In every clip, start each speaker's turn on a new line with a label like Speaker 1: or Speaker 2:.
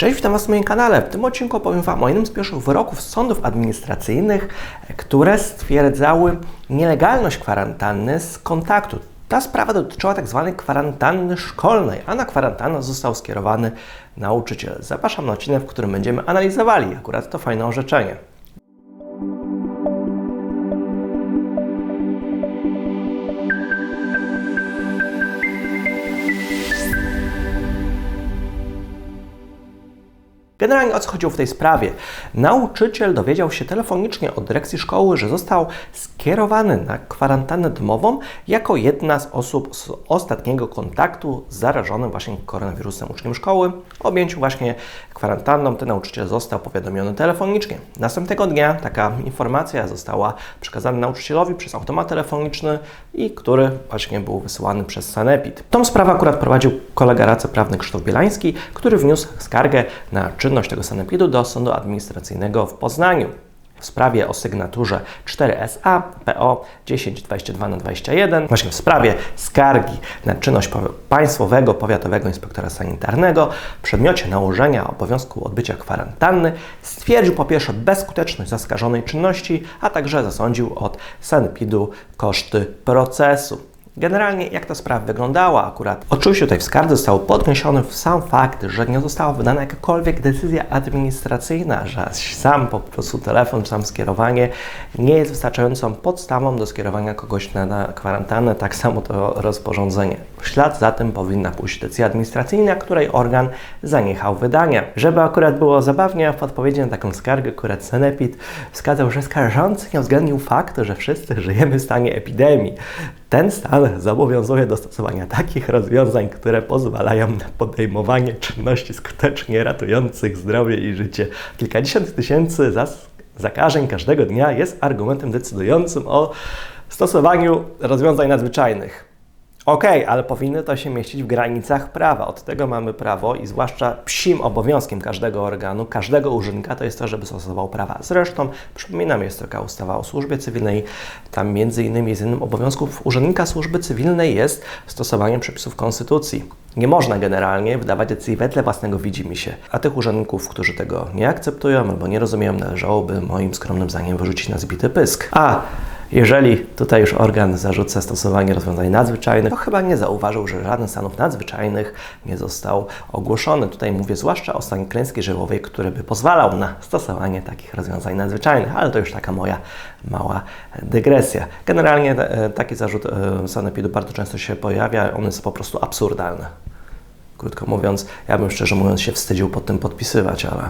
Speaker 1: Cześć, witam Was na moim kanale. W tym odcinku opowiem Wam o jednym z pierwszych wyroków sądów administracyjnych, które stwierdzały nielegalność kwarantanny z kontaktu. Ta sprawa dotyczyła tak zwanej kwarantanny szkolnej, a na kwarantannę został skierowany nauczyciel. Zapraszam na odcinek, w którym będziemy analizowali akurat to fajne orzeczenie. Generalnie o co chodziło w tej sprawie? Nauczyciel dowiedział się telefonicznie od dyrekcji szkoły, że został skierowany na kwarantannę domową jako jedna z osób z ostatniego kontaktu z zarażonym właśnie koronawirusem uczniem szkoły. O objęciu właśnie kwarantanną ten nauczyciel został powiadomiony telefonicznie. Następnego dnia taka informacja została przekazana nauczycielowi przez automat telefoniczny i który właśnie był wysyłany przez Sanepid. Tą sprawę akurat prowadził kolega radca prawny Krzysztof Bielański, który wniósł skargę na czynność tego sanepidu do Sądu Administracyjnego w Poznaniu w sprawie o sygnaturze 4SA PO 1022 na 21, właśnie w sprawie skargi na czynność Państwowego Powiatowego Inspektora Sanitarnego w przedmiocie nałożenia obowiązku odbycia kwarantanny stwierdził po pierwsze bezskuteczność zaskarżonej czynności, a także zasądził od sanepidu koszty procesu. Generalnie jak ta sprawa wyglądała akurat? Oczywiście tutaj w skardze został podniesiony sam fakt, że nie została wydana jakakolwiek decyzja administracyjna, że sam po prostu telefon, sam skierowanie nie jest wystarczającą podstawą do skierowania kogoś na, kwarantannę, tak samo to rozporządzenie. W ślad za tym powinna pójść decyzja administracyjna, której organ zaniechał wydania. Żeby akurat było zabawnie, w odpowiedzi na taką skargę akurat Senepid wskazał, że skarżący nie uwzględnił faktu, że wszyscy żyjemy w stanie epidemii. Ten stan zobowiązuje do stosowania takich rozwiązań, które pozwalają na podejmowanie czynności skutecznie ratujących zdrowie i życie. Kilkadziesiąt tysięcy zakażeń każdego dnia jest argumentem decydującym o stosowaniu rozwiązań nadzwyczajnych. Okej, okay, ale powinny to się mieścić w granicach prawa. Od tego mamy prawo i zwłaszcza psim obowiązkiem każdego organu, każdego urzędnika to jest to, żeby stosował prawa. Zresztą, przypominam, jest taka ustawa o służbie cywilnej. Tam między innymi z innym obowiązków urzędnika służby cywilnej jest stosowanie przepisów konstytucji. Nie można generalnie wydawać decyzji wedle własnego widzimy się, a tych urzędników, którzy tego nie akceptują albo nie rozumieją, należałoby moim skromnym zdaniem wyrzucić na zbity pysk. A jeżeli tutaj już organ zarzuca stosowanie rozwiązań nadzwyczajnych, to chyba nie zauważył, że żaden stanów nadzwyczajnych nie został ogłoszony. Tutaj mówię zwłaszcza o stanie klęski żywiołowej, który by pozwalał na stosowanie takich rozwiązań nadzwyczajnych, ale to już taka moja mała dygresja. Generalnie e, taki zarzut e, sanepidu bardzo często się pojawia, on jest po prostu absurdalny. Krótko mówiąc, ja bym szczerze mówiąc się wstydził pod tym podpisywać, ale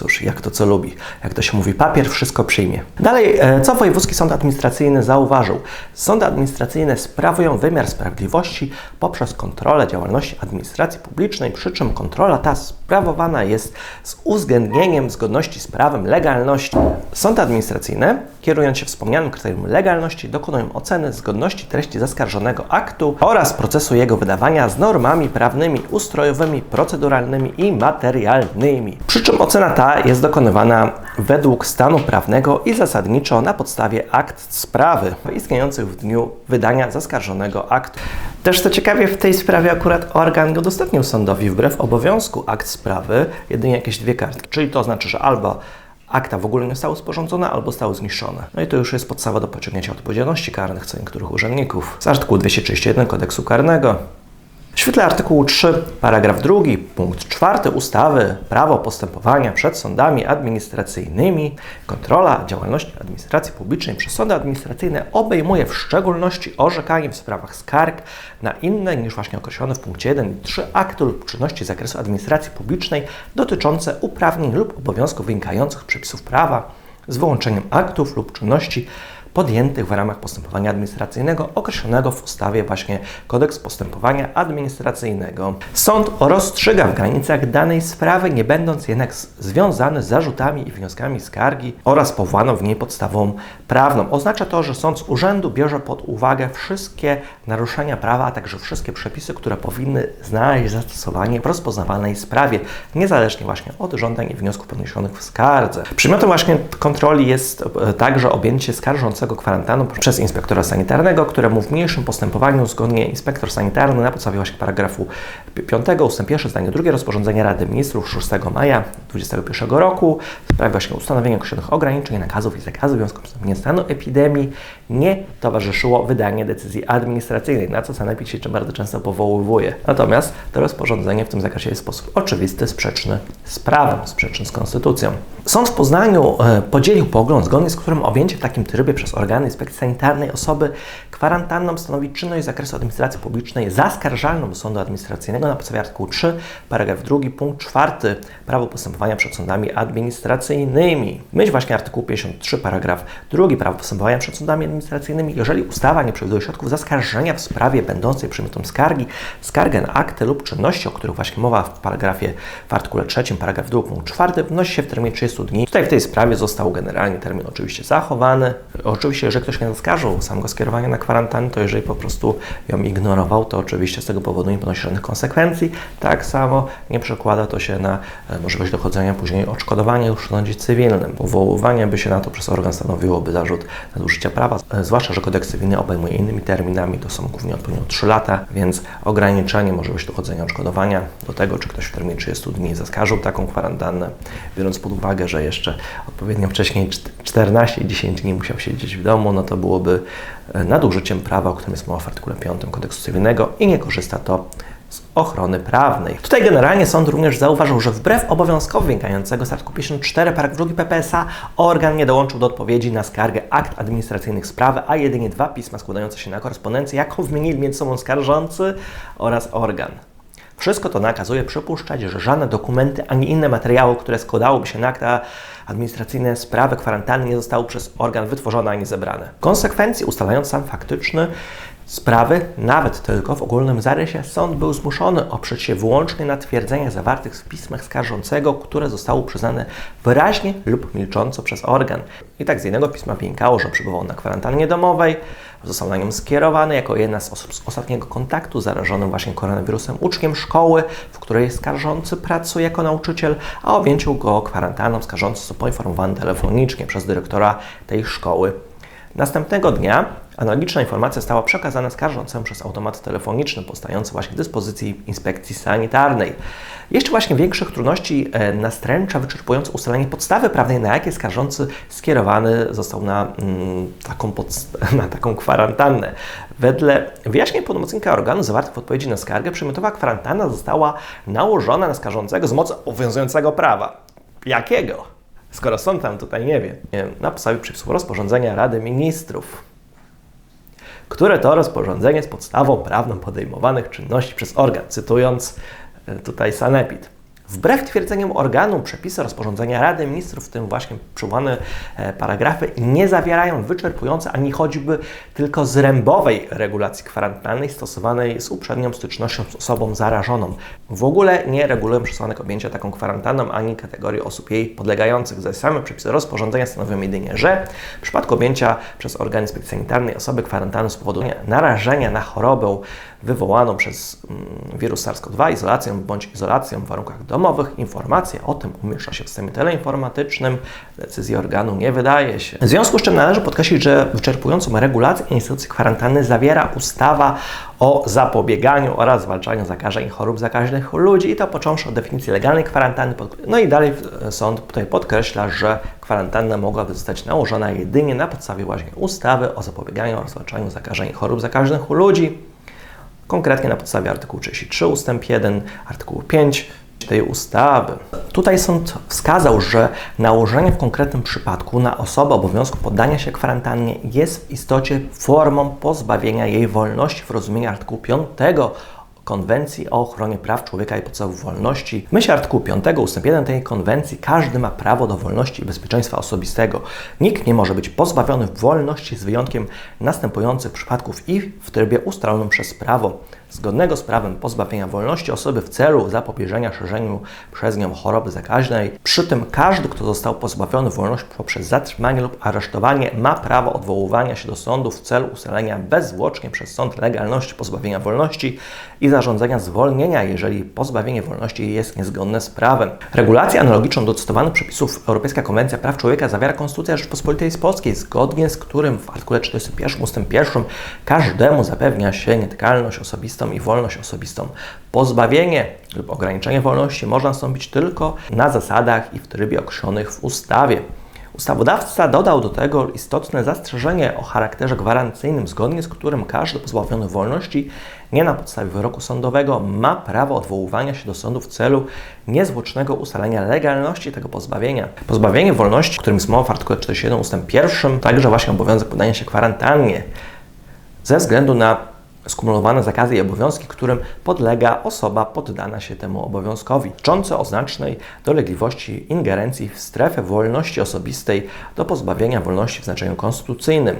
Speaker 1: Cóż, jak to co lubi. Jak to się mówi, papier wszystko przyjmie. Dalej, e, co Wojewódzki Sąd Administracyjny zauważył? Sądy administracyjne sprawują wymiar sprawiedliwości poprzez kontrolę działalności administracji publicznej, przy czym kontrola ta sprawowana jest z uwzględnieniem zgodności z prawem legalności. Sądy administracyjne, kierując się wspomnianym kryterium legalności, dokonują oceny zgodności treści zaskarżonego aktu oraz procesu jego wydawania z normami prawnymi, ustrojowymi, proceduralnymi i materialnymi. Przy czym ocena ta jest dokonywana według stanu prawnego i zasadniczo na podstawie akt sprawy istniejących w dniu wydania zaskarżonego aktu. Też co ciekawie, w tej sprawie akurat organ udostępnił sądowi wbrew obowiązku akt sprawy jedynie jakieś dwie kartki. Czyli to znaczy, że albo akta w ogóle nie zostały sporządzone albo zostały zniszczone. No i to już jest podstawa do pociągnięcia odpowiedzialności karnych co niektórych urzędników. Z artykułu 231 kodeksu karnego w świetle artykułu 3, paragraf 2, punkt 4 ustawy Prawo postępowania przed sądami administracyjnymi, kontrola działalności administracji publicznej przez sądy administracyjne obejmuje w szczególności orzekanie w sprawach skarg na inne niż właśnie określone w punkcie 1 i 3 akty lub czynności z zakresu administracji publicznej dotyczące uprawnień lub obowiązków wynikających z przepisów prawa z wyłączeniem aktów lub czynności podjętych w ramach postępowania administracyjnego określonego w ustawie właśnie Kodeks Postępowania Administracyjnego. Sąd rozstrzyga w granicach danej sprawy, nie będąc jednak związany z zarzutami i wnioskami skargi oraz powołaną w niej podstawą prawną. Oznacza to, że sąd z urzędu bierze pod uwagę wszystkie naruszenia prawa, a także wszystkie przepisy, które powinny znaleźć zastosowanie w rozpoznawalnej sprawie, niezależnie właśnie od żądań i wniosków podniesionych w skardze. Przedmiotem właśnie kontroli jest e, także objęcie skarżącego przez inspektora sanitarnego, któremu w mniejszym postępowaniu zgodnie inspektor sanitarny na podstawie właśnie paragrafu 5 ust. 1 zdanie drugie rozporządzenia Rady Ministrów 6 maja 2021 roku w sprawie właśnie ustanowienia określonych ograniczeń, nakazów i zakazów w związku z wystąpieniem stanu epidemii nie towarzyszyło wydanie decyzji administracyjnej, na co Sanepid się bardzo często powołuje. Natomiast to rozporządzenie w tym zakresie jest w sposób oczywisty sprzeczny z prawem, sprzeczny z konstytucją. Sąd w Poznaniu e, podzielił pogląd, zgodnie z którym objęcie w takim trybie przez organy inspekcji sanitarnej osoby kwarantanną stanowi czynność z zakresu administracji publicznej zaskarżalną do sądu administracyjnego na podstawie artykułu 3, paragraf 2, punkt 4 prawo postępowania przed sądami administracyjnymi. Myśl właśnie artykuł 53, paragraf 2 prawo postępowania przed sądami administracyjnymi, jeżeli ustawa nie przewiduje środków zaskarżenia w sprawie będącej przedmiotem skargi, skargę na akty lub czynności, o których właśnie mowa w paragrafie w artykule 3, paragraf 2, punkt 4, wnosi się w terminie 30 dni. Tutaj w tej sprawie został generalnie termin oczywiście zachowany. Oczywiście, jeżeli ktoś nie zaskarżył samego skierowania na kwarantannę, to jeżeli po prostu ją ignorował, to oczywiście z tego powodu nie ponosi żadnych konsekwencji. Tak samo nie przekłada to się na e, możliwość dochodzenia później odszkodowania w sądzie cywilnym. Powoływanie by się na to przez organ stanowiłoby zarzut nadużycia prawa, e, zwłaszcza, że kodeks cywilny obejmuje innymi terminami, to są głównie odpowiednio 3 lata, więc ograniczenie możliwości dochodzenia odszkodowania do tego, czy ktoś w terminie 30 dni zaskarżył taką kwarantannę, biorąc pod uwagę, że jeszcze odpowiednio wcześniej 14 i 10 dni musiał siedzieć w domu, no to byłoby e, nadużyciem prawa, o którym jest mowa w artykule 5 kodeksu cywilnego i nie korzysta to z ochrony prawnej. Tutaj generalnie sąd również zauważył, że wbrew obowiązkowi wynikającego z artykułu 54 paragraf 2 PPSA organ nie dołączył do odpowiedzi na skargę akt administracyjnych sprawy, a jedynie dwa pisma składające się na korespondencję, jaką wymienili między sobą skarżący oraz organ. Wszystko to nakazuje przypuszczać, że żadne dokumenty ani inne materiały, które składałyby się na akta administracyjne sprawy kwarantanny nie zostały przez organ wytworzone ani zebrane. W konsekwencji, ustalając sam faktyczny sprawy, nawet tylko w ogólnym zarysie, sąd był zmuszony oprzeć się wyłącznie na twierdzeniach zawartych w pismach skarżącego, które zostały przyznane wyraźnie lub milcząco przez organ. I tak z jednego pisma wynikało, że przebywał na kwarantannie domowej, został na nią skierowany jako jedna z osób z ostatniego kontaktu zarażonym właśnie koronawirusem uczniem szkoły, w której skarżący pracuje jako nauczyciel, a objęciu go kwarantanną skarżący został poinformowany telefonicznie przez dyrektora tej szkoły. Następnego dnia Analogiczna informacja została przekazana skarżącemu przez automat telefoniczny powstający właśnie w dyspozycji inspekcji sanitarnej. Jeszcze właśnie większych trudności e, nastręcza wyczerpujące ustalenie podstawy prawnej, na jakie skarżący skierowany został na, mm, taką, na taką kwarantannę. Wedle wyjaśnień pełnomocnika organu zawartych w odpowiedzi na skargę, przymiotowa kwarantanna została nałożona na skarżącego z mocy obowiązującego prawa. Jakiego? Skoro sąd tam tutaj nie wie, na podstawie przepisów rozporządzenia Rady Ministrów które to rozporządzenie jest podstawą prawną podejmowanych czynności przez organ, cytując e, tutaj Sanepid. Wbrew twierdzeniom organu, przepisy rozporządzenia Rady Ministrów, w tym właśnie przywołane e, paragrafy, nie zawierają wyczerpującej ani choćby tylko zrębowej regulacji kwarantanny stosowanej z uprzednią stycznością z osobą zarażoną. W ogóle nie regulują przesłanek objęcia taką kwarantanną ani kategorii osób jej podlegających. Zaś same przepisy rozporządzenia stanowią jedynie, że w przypadku objęcia przez organ inspekcji sanitarnej osoby kwarantanny z powodu narażenia na chorobę wywołaną przez mm, wirus SARS-CoV-2 izolacją bądź izolacją w warunkach domowych, informacja o tym umieszcza się w systemie teleinformatycznym, decyzji organu nie wydaje się. W związku z czym należy podkreślić, że wyczerpującą regulację instytucji kwarantanny zawiera ustawa o zapobieganiu oraz zwalczaniu zakażeń i chorób zakaźnych u ludzi i to począwszy od definicji legalnej kwarantanny. No i dalej sąd tutaj podkreśla, że kwarantanna mogłaby zostać nałożona jedynie na podstawie właśnie ustawy o zapobieganiu oraz zwalczaniu zakażeń i chorób zakaźnych u ludzi konkretnie na podstawie artykułu 33 ust. 1, artykułu 5 tej ustawy. Tutaj sąd wskazał, że nałożenie w konkretnym przypadku na osobę obowiązku poddania się kwarantannie jest w istocie formą pozbawienia jej wolności w rozumieniu artykułu 5 Konwencji o ochronie praw człowieka i podstawowych wolności. W myśl artykułu 5 ust. 1 tej konwencji każdy ma prawo do wolności i bezpieczeństwa osobistego. Nikt nie może być pozbawiony wolności z wyjątkiem następujących przypadków i w trybie ustalonym przez prawo zgodnego z prawem pozbawienia wolności osoby w celu zapobieżenia szerzeniu przez nią choroby zakaźnej. Przy tym każdy, kto został pozbawiony wolności poprzez zatrzymanie lub aresztowanie, ma prawo odwoływania się do sądu w celu ustalenia bezzwłocznie przez sąd legalności pozbawienia wolności i zarządzenia zwolnienia, jeżeli pozbawienie wolności jest niezgodne z prawem. Regulację analogiczną do cytowanych przepisów Europejska Konwencja Praw Człowieka zawiera Konstytucja Rzeczpospolitej Polskiej, zgodnie z którym w artykule 41 ust. 1 każdemu zapewnia się nietykalność osobistą i wolność osobistą. Pozbawienie lub ograniczenie wolności można nastąpić tylko na zasadach i w trybie określonych w ustawie. Ustawodawca dodał do tego istotne zastrzeżenie o charakterze gwarancyjnym, zgodnie z którym każdy pozbawiony wolności nie na podstawie wyroku sądowego ma prawo odwoływania się do sądu w celu niezwłocznego ustalenia legalności tego pozbawienia. Pozbawienie wolności, którym jest mowa w artykule 47 ust. 1, także właśnie obowiązek podania się kwarantannie ze względu na skumulowane zakazy i obowiązki, którym podlega osoba poddana się temu obowiązkowi, czące o znacznej dolegliwości ingerencji w strefę wolności osobistej do pozbawienia wolności w znaczeniu konstytucyjnym.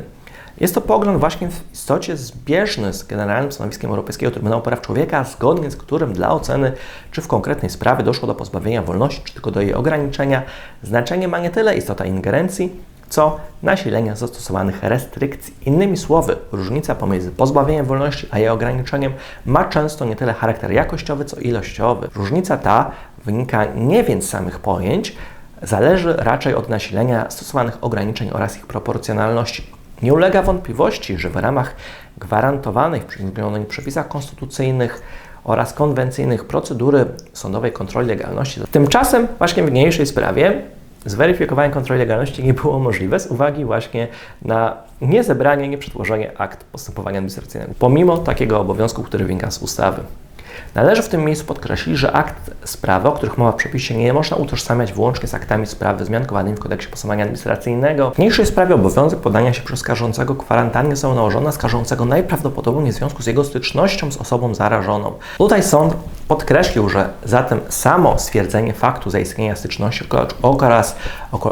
Speaker 1: Jest to pogląd właśnie w istocie zbieżny z generalnym stanowiskiem Europejskiego Trybunału Praw Człowieka, zgodnie z którym dla oceny, czy w konkretnej sprawie doszło do pozbawienia wolności, czy tylko do jej ograniczenia, znaczenie ma nie tyle istota ingerencji, co nasilenia zastosowanych restrykcji. Innymi słowy, różnica pomiędzy pozbawieniem wolności a jej ograniczeniem ma często nie tyle charakter jakościowy, co ilościowy. Różnica ta wynika nie więc z samych pojęć, zależy raczej od nasilenia stosowanych ograniczeń oraz ich proporcjonalności. Nie ulega wątpliwości, że w ramach gwarantowanych w wymienionych przepisach konstytucyjnych oraz konwencyjnych procedury sądowej kontroli legalności. Tymczasem właśnie w niniejszej sprawie zweryfikowanie kontroli legalności nie było możliwe z uwagi właśnie na niezebranie, nieprzetworzenie akt postępowania administracyjnego, pomimo takiego obowiązku, który wynika z ustawy. Należy w tym miejscu podkreślić, że akt sprawy, o których mowa w przepisie, nie można utożsamiać wyłącznie z aktami sprawy zmiankowanymi w kodeksie postępowania administracyjnego. W mniejszej sprawie obowiązek podania się przez skarżącego kwarantannie są nałożone skarżącego najprawdopodobniej w związku z jego stycznością z osobą zarażoną. Tutaj sąd podkreślił, że zatem samo stwierdzenie faktu zaistnienia styczności oraz,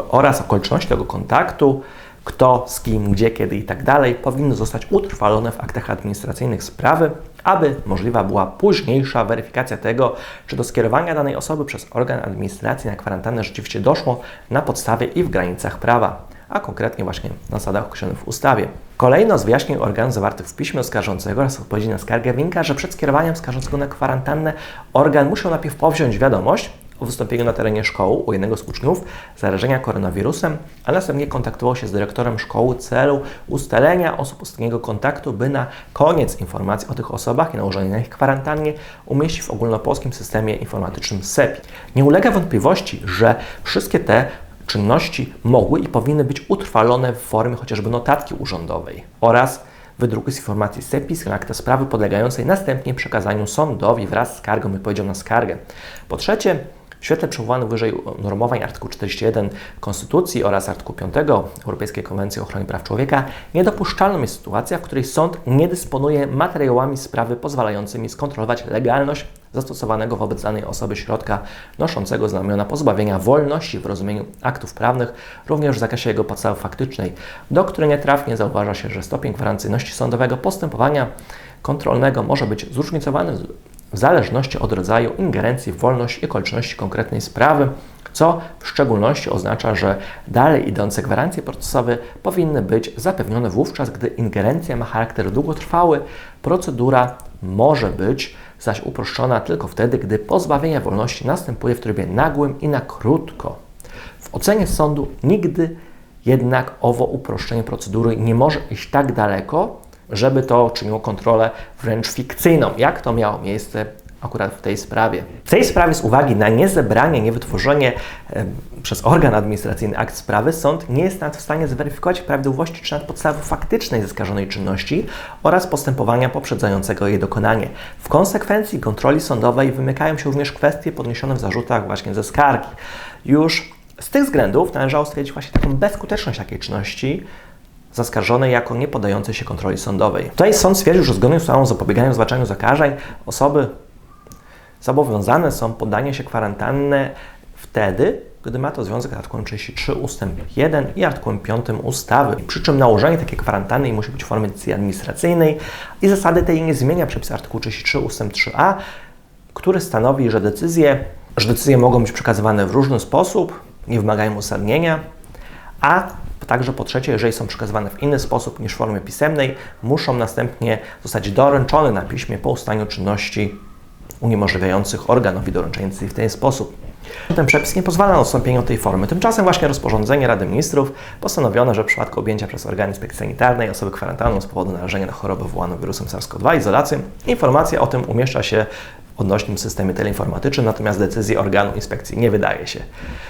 Speaker 1: oraz okoliczności tego kontaktu kto, z kim, gdzie, kiedy i tak dalej, powinny zostać utrwalone w aktach administracyjnych sprawy, aby możliwa była późniejsza weryfikacja tego, czy do skierowania danej osoby przez organ administracji na kwarantannę rzeczywiście doszło na podstawie i w granicach prawa, a konkretnie właśnie na zasadach określonych w ustawie. Kolejno z wyjaśnień organu zawartych w piśmie oskarżącego oraz odpowiedzi na skargę wynika, że przed skierowaniem skarżącego na kwarantannę organ musiał najpierw powziąć wiadomość o wystąpieniu na terenie szkoły u jednego z uczniów zarażenia koronawirusem, a następnie kontaktował się z dyrektorem szkoły w celu ustalenia osób ostatniego kontaktu, by na koniec informacji o tych osobach i nałożenia na ich kwarantannie umieścić w ogólnopolskim systemie informatycznym SEPI. Nie ulega wątpliwości, że wszystkie te czynności mogły i powinny być utrwalone w formie chociażby notatki urzędowej oraz wydruku z informacji SEPIS na akta sprawy podlegającej następnie przekazaniu sądowi wraz z skargą i odpowiedzią na skargę. Po trzecie, w świetle przywołanych wyżej normowań artykułu 41 Konstytucji oraz artykułu 5 Europejskiej Konwencji o ochronie praw człowieka niedopuszczalną jest sytuacja, w której sąd nie dysponuje materiałami sprawy pozwalającymi skontrolować legalność zastosowanego wobec danej osoby środka noszącego znamiona pozbawienia wolności w rozumieniu aktów prawnych, również w zakresie jego podstawy faktycznej, do której nietrafnie zauważa się, że stopień gwarancyjności sądowego postępowania kontrolnego może być zróżnicowany w zależności od rodzaju ingerencji w wolność i okoliczności konkretnej sprawy, co w szczególności oznacza, że dalej idące gwarancje procesowe powinny być zapewnione wówczas, gdy ingerencja ma charakter długotrwały, procedura może być zaś uproszczona tylko wtedy, gdy pozbawienie wolności następuje w trybie nagłym i na krótko. W ocenie sądu nigdy jednak owo uproszczenie procedury nie może iść tak daleko, żeby to czyniło kontrolę wręcz fikcyjną, jak to miało miejsce akurat w tej sprawie. W tej sprawie z uwagi na niezebranie, niewytworzenie e, przez organ administracyjny akt sprawy, sąd nie jest nawet w stanie zweryfikować prawidłowości czy nawet podstawy faktycznej zaskarżonej czynności oraz postępowania poprzedzającego jej dokonanie. W konsekwencji kontroli sądowej wymykają się również kwestie podniesione w zarzutach właśnie ze skargi. Już z tych względów należało stwierdzić właśnie taką bezskuteczność takiej czynności, zaskarżonej jako nie podającej się kontroli sądowej. Tutaj sąd stwierdził, że zgodnie z ustawą o zapobieganiu zwalczaniu zakażeń osoby zobowiązane są poddanie się kwarantanny wtedy, gdy ma to związek z artykułem 33 ust. 1 i artykułem 5 ustawy. Przy czym nałożenie takiej kwarantanny musi być w formie decyzji administracyjnej i zasady tej nie zmienia przepis artykułu 33 ust. 3a, który stanowi, że decyzje, że decyzje mogą być przekazywane w różny sposób, nie wymagają uzasadnienia, a Także po trzecie, jeżeli są przekazywane w inny sposób niż w formie pisemnej, muszą następnie zostać doręczone na piśmie po ustaniu czynności uniemożliwiających organowi doręczenia decyzji w ten sposób. Ten przepis nie pozwala na odstąpienie od tej formy. Tymczasem właśnie rozporządzenie Rady Ministrów postanowiono, że w przypadku objęcia przez organ inspekcji sanitarnej osoby kwarantanną z powodu narażenia na chorobę wywołaną wirusem SARS-CoV-2 izolacji, informacja o tym umieszcza się odnośnym systemie teleinformatycznym, natomiast decyzji organu inspekcji nie wydaje się.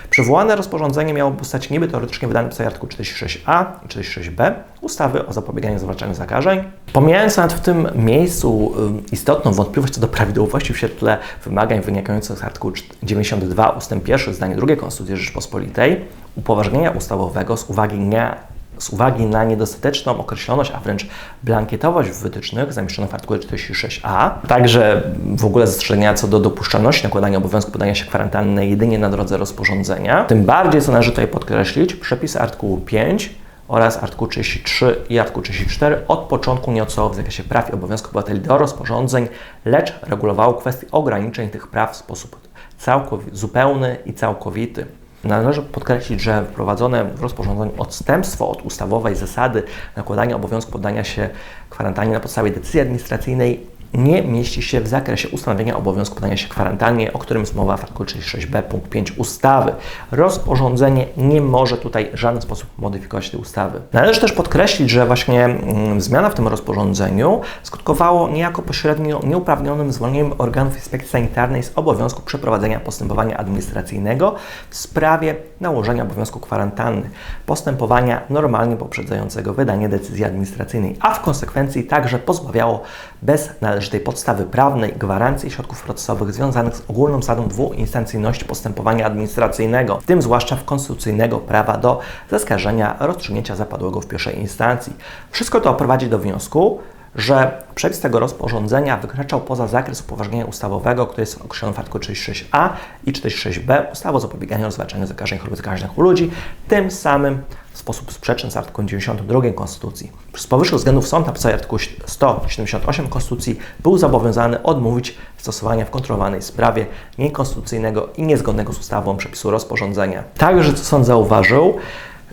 Speaker 1: Przywołane rozporządzenie miało zostać niby teoretycznie wydane w artykuł 46a i 46b ustawy o zapobieganiu zwalczaniu zakażeń. Pomijając nawet w tym miejscu y, istotną wątpliwość co do prawidłowości w świetle wymagań wynikających z artykułu 92 ust. 1 zdanie 2 Konstytucji Rzeczypospolitej, upoważnienia ustawowego z uwagi na z uwagi na niedostateczną określoność, a wręcz blankietowość wytycznych zamieszczonych w artykule 46a, także w ogóle zastrzeżenia co do dopuszczalności nakładania obowiązku podania się kwarantanny jedynie na drodze rozporządzenia. Tym bardziej, co należy tutaj podkreślić, przepisy artykułu 5 oraz artykuł 33 i artykuł 34 od początku nie odsyłały w zakresie praw i obowiązków obywateli do rozporządzeń, lecz regulowało kwestie ograniczeń tych praw w sposób całkowi- zupełny i całkowity. Należy podkreślić, że wprowadzone w rozporządzeniu odstępstwo od ustawowej zasady nakładania obowiązku poddania się kwarantannie na podstawie decyzji administracyjnej nie mieści się w zakresie ustanowienia obowiązku podania się kwarantannie, o którym jest mowa w artykule 36b punkt 5 ustawy. Rozporządzenie nie może tutaj w żaden sposób modyfikować tej ustawy. Należy też podkreślić, że właśnie mm, zmiana w tym rozporządzeniu skutkowało niejako pośrednio nieuprawnionym zwolnieniem organów inspekcji sanitarnej z obowiązku przeprowadzenia postępowania administracyjnego w sprawie nałożenia obowiązku kwarantanny, postępowania normalnie poprzedzającego wydanie decyzji administracyjnej, a w konsekwencji także pozbawiało bez należytej podstawy prawnej gwarancji środków procesowych związanych z ogólną zasadą dwuinstancyjności postępowania administracyjnego, w tym zwłaszcza w konstytucyjnego prawa do zaskarżenia rozstrzygnięcia zapadłego w pierwszej instancji. Wszystko to prowadzi do wniosku, że przepis tego rozporządzenia wykraczał poza zakres upoważnienia ustawowego, który jest określony w artykuł 36a i 46b ustawy o zapobieganiu oraz zwalczaniu zakażeń chorób zakaźnych u ludzi, tym samym w sposób sprzeczny z artykułem 92 Konstytucji. Z powyższych względów sąd na podstawie artykułu 178 Konstytucji był zobowiązany odmówić stosowania w kontrolowanej sprawie niekonstytucyjnego i niezgodnego z ustawą przepisu rozporządzenia. Także sąd zauważył,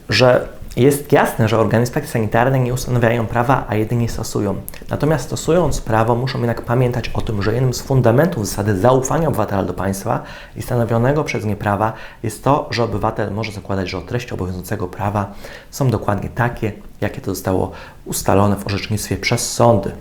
Speaker 1: że jest jasne, że organy sanitarnej nie ustanawiają prawa, a jedynie stosują. Natomiast stosując prawo, muszą jednak pamiętać o tym, że jednym z fundamentów zasady zaufania obywatela do państwa i stanowionego przez nie prawa jest to, że obywatel może zakładać, że treści obowiązującego prawa są dokładnie takie, jakie to zostało ustalone w orzecznictwie przez sądy.